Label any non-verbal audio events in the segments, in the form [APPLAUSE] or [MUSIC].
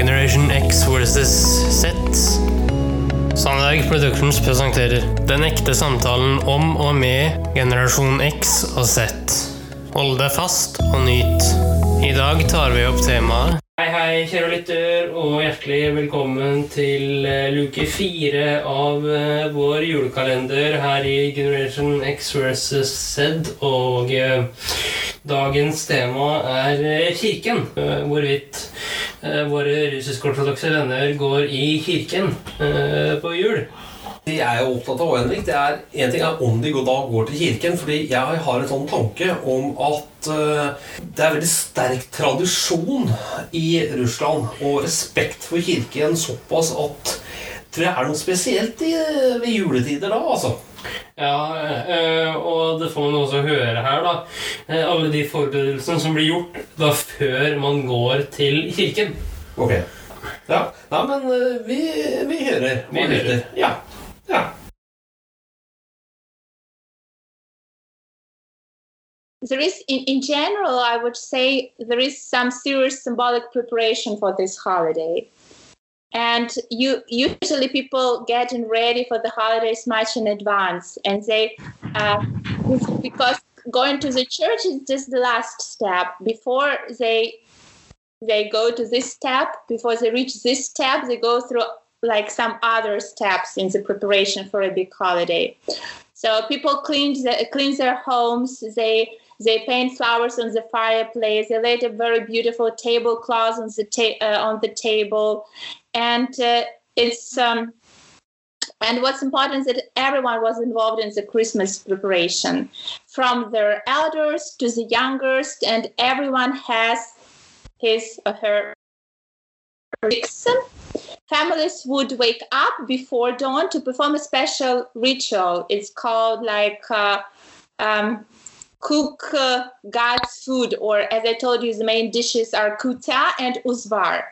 Generation X versus Z. Sandberg Productions presenterer Den ekte samtalen om og med generasjon X og Z. Hold deg fast og nyt. I dag tar vi opp temaet Hei, hei, kjære lytter, og hjertelig velkommen til eh, luke fire av eh, vår julekalender her i Generation X versus Z. Og eh, dagens tema er kirken. Hvorvidt våre russisk-ortodokse venner går i kirken eh, på jul. De er jo opptatt av Henrik. Det er En ting er om de da går til kirken. fordi jeg har en sånn tanke om at eh, det er veldig sterk tradisjon i Russland og respekt for kirken såpass at tror jeg er noe spesielt i, ved juletider da, altså. Ja, eh, og det får man også høre her, da. Eh, alle de forberedelsene som blir gjort da før man går til kirken. Ok. Ja, Nei, men eh, vi, vi hører. Vi hører. lytter. Ja. ja. there is in, in general i would say there is some serious symbolic preparation for this holiday and you usually people getting ready for the holidays much in advance. And they uh, because going to the church is just the last step. Before they they go to this step before they reach this step they go through like some other steps in the preparation for a big holiday. So people clean the, clean their homes. They they paint flowers on the fireplace. They laid a very beautiful tablecloth on the ta- uh, on the table, and uh, it's um, and what's important is that everyone was involved in the Christmas preparation, from their elders to the youngest, and everyone has his or her fixin. Families would wake up before dawn to perform a special ritual. It's called like. Uh, um, cook uh, God's food, or as I told you, the main dishes are kuta and uzvar.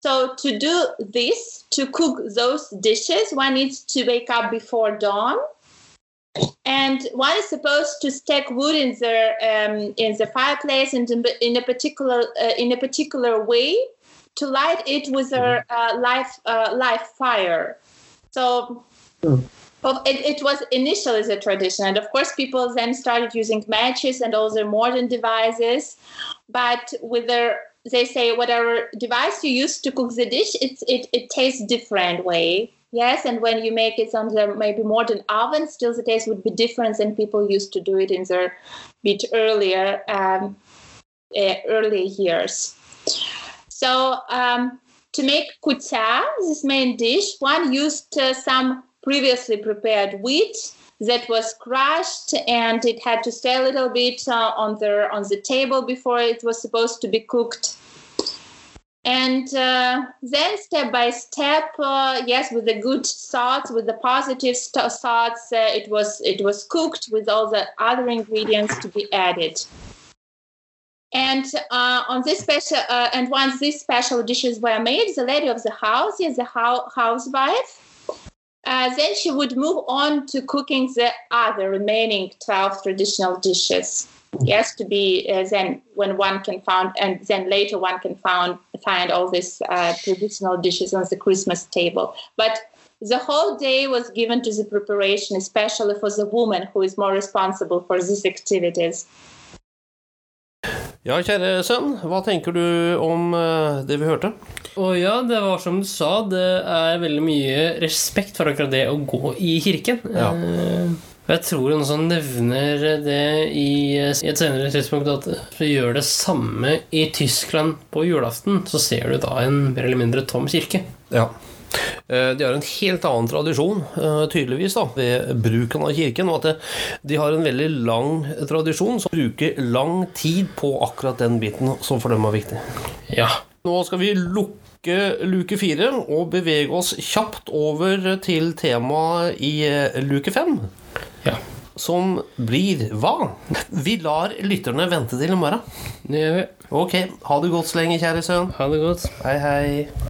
So to do this, to cook those dishes, one needs to wake up before dawn, and one is supposed to stack wood in the um, in the fireplace and in, a particular uh, in a particular way to light it with a uh, live uh, live fire. So. Well, it, it was initially the tradition, and of course, people then started using matches and all the modern devices. But with their, they say, whatever device you use to cook the dish, it's, it, it tastes different way. Yes, and when you make it on the maybe modern oven, still the taste would be different than people used to do it in their bit earlier, um, uh, early years. So um, to make kuta, this main dish, one used uh, some previously prepared wheat that was crushed and it had to stay a little bit uh, on the on the table before it was supposed to be cooked. And uh, then step by step uh, yes with the good thoughts with the positive st- thoughts uh, it was it was cooked with all the other ingredients to be added. And uh, on this special uh, and once these special dishes were made the lady of the house yes the hou- housewife uh, then she would move on to cooking the other remaining 12 traditional dishes. Yes, to be uh, then when one can find, and then later one can find find all these uh, traditional dishes on the Christmas table. But the whole day was given to the preparation, especially for the woman who is more responsible for these activities. Ja, kjære sønn, hva tenker du om eh, det vi hørte? Og ja, det var som du sa, det er veldig mye respekt for akkurat det å gå i kirken. Ja. Eh, jeg tror hun også nevner det i, i et senere tidspunkt at hvis du gjør det samme i Tyskland på julaften, så ser du da en mer eller mindre tom kirke. Ja. Eh, De har en helt annen tradisjon, eh, tydeligvis, da, ved bruken av kirken. Og at de har en veldig lang tradisjon som bruker lang tid på akkurat den biten som for dem er viktig. Ja. Nå skal vi lukke luke fire og bevege oss kjapt over til temaet i eh, luke fem. ja. Som blir hva? [LAUGHS] Vi lar lytterne vente til i morgen. Det gjør vi. Ok, ha det godt så lenge, kjære sønn. Ha det godt. Hei, hei.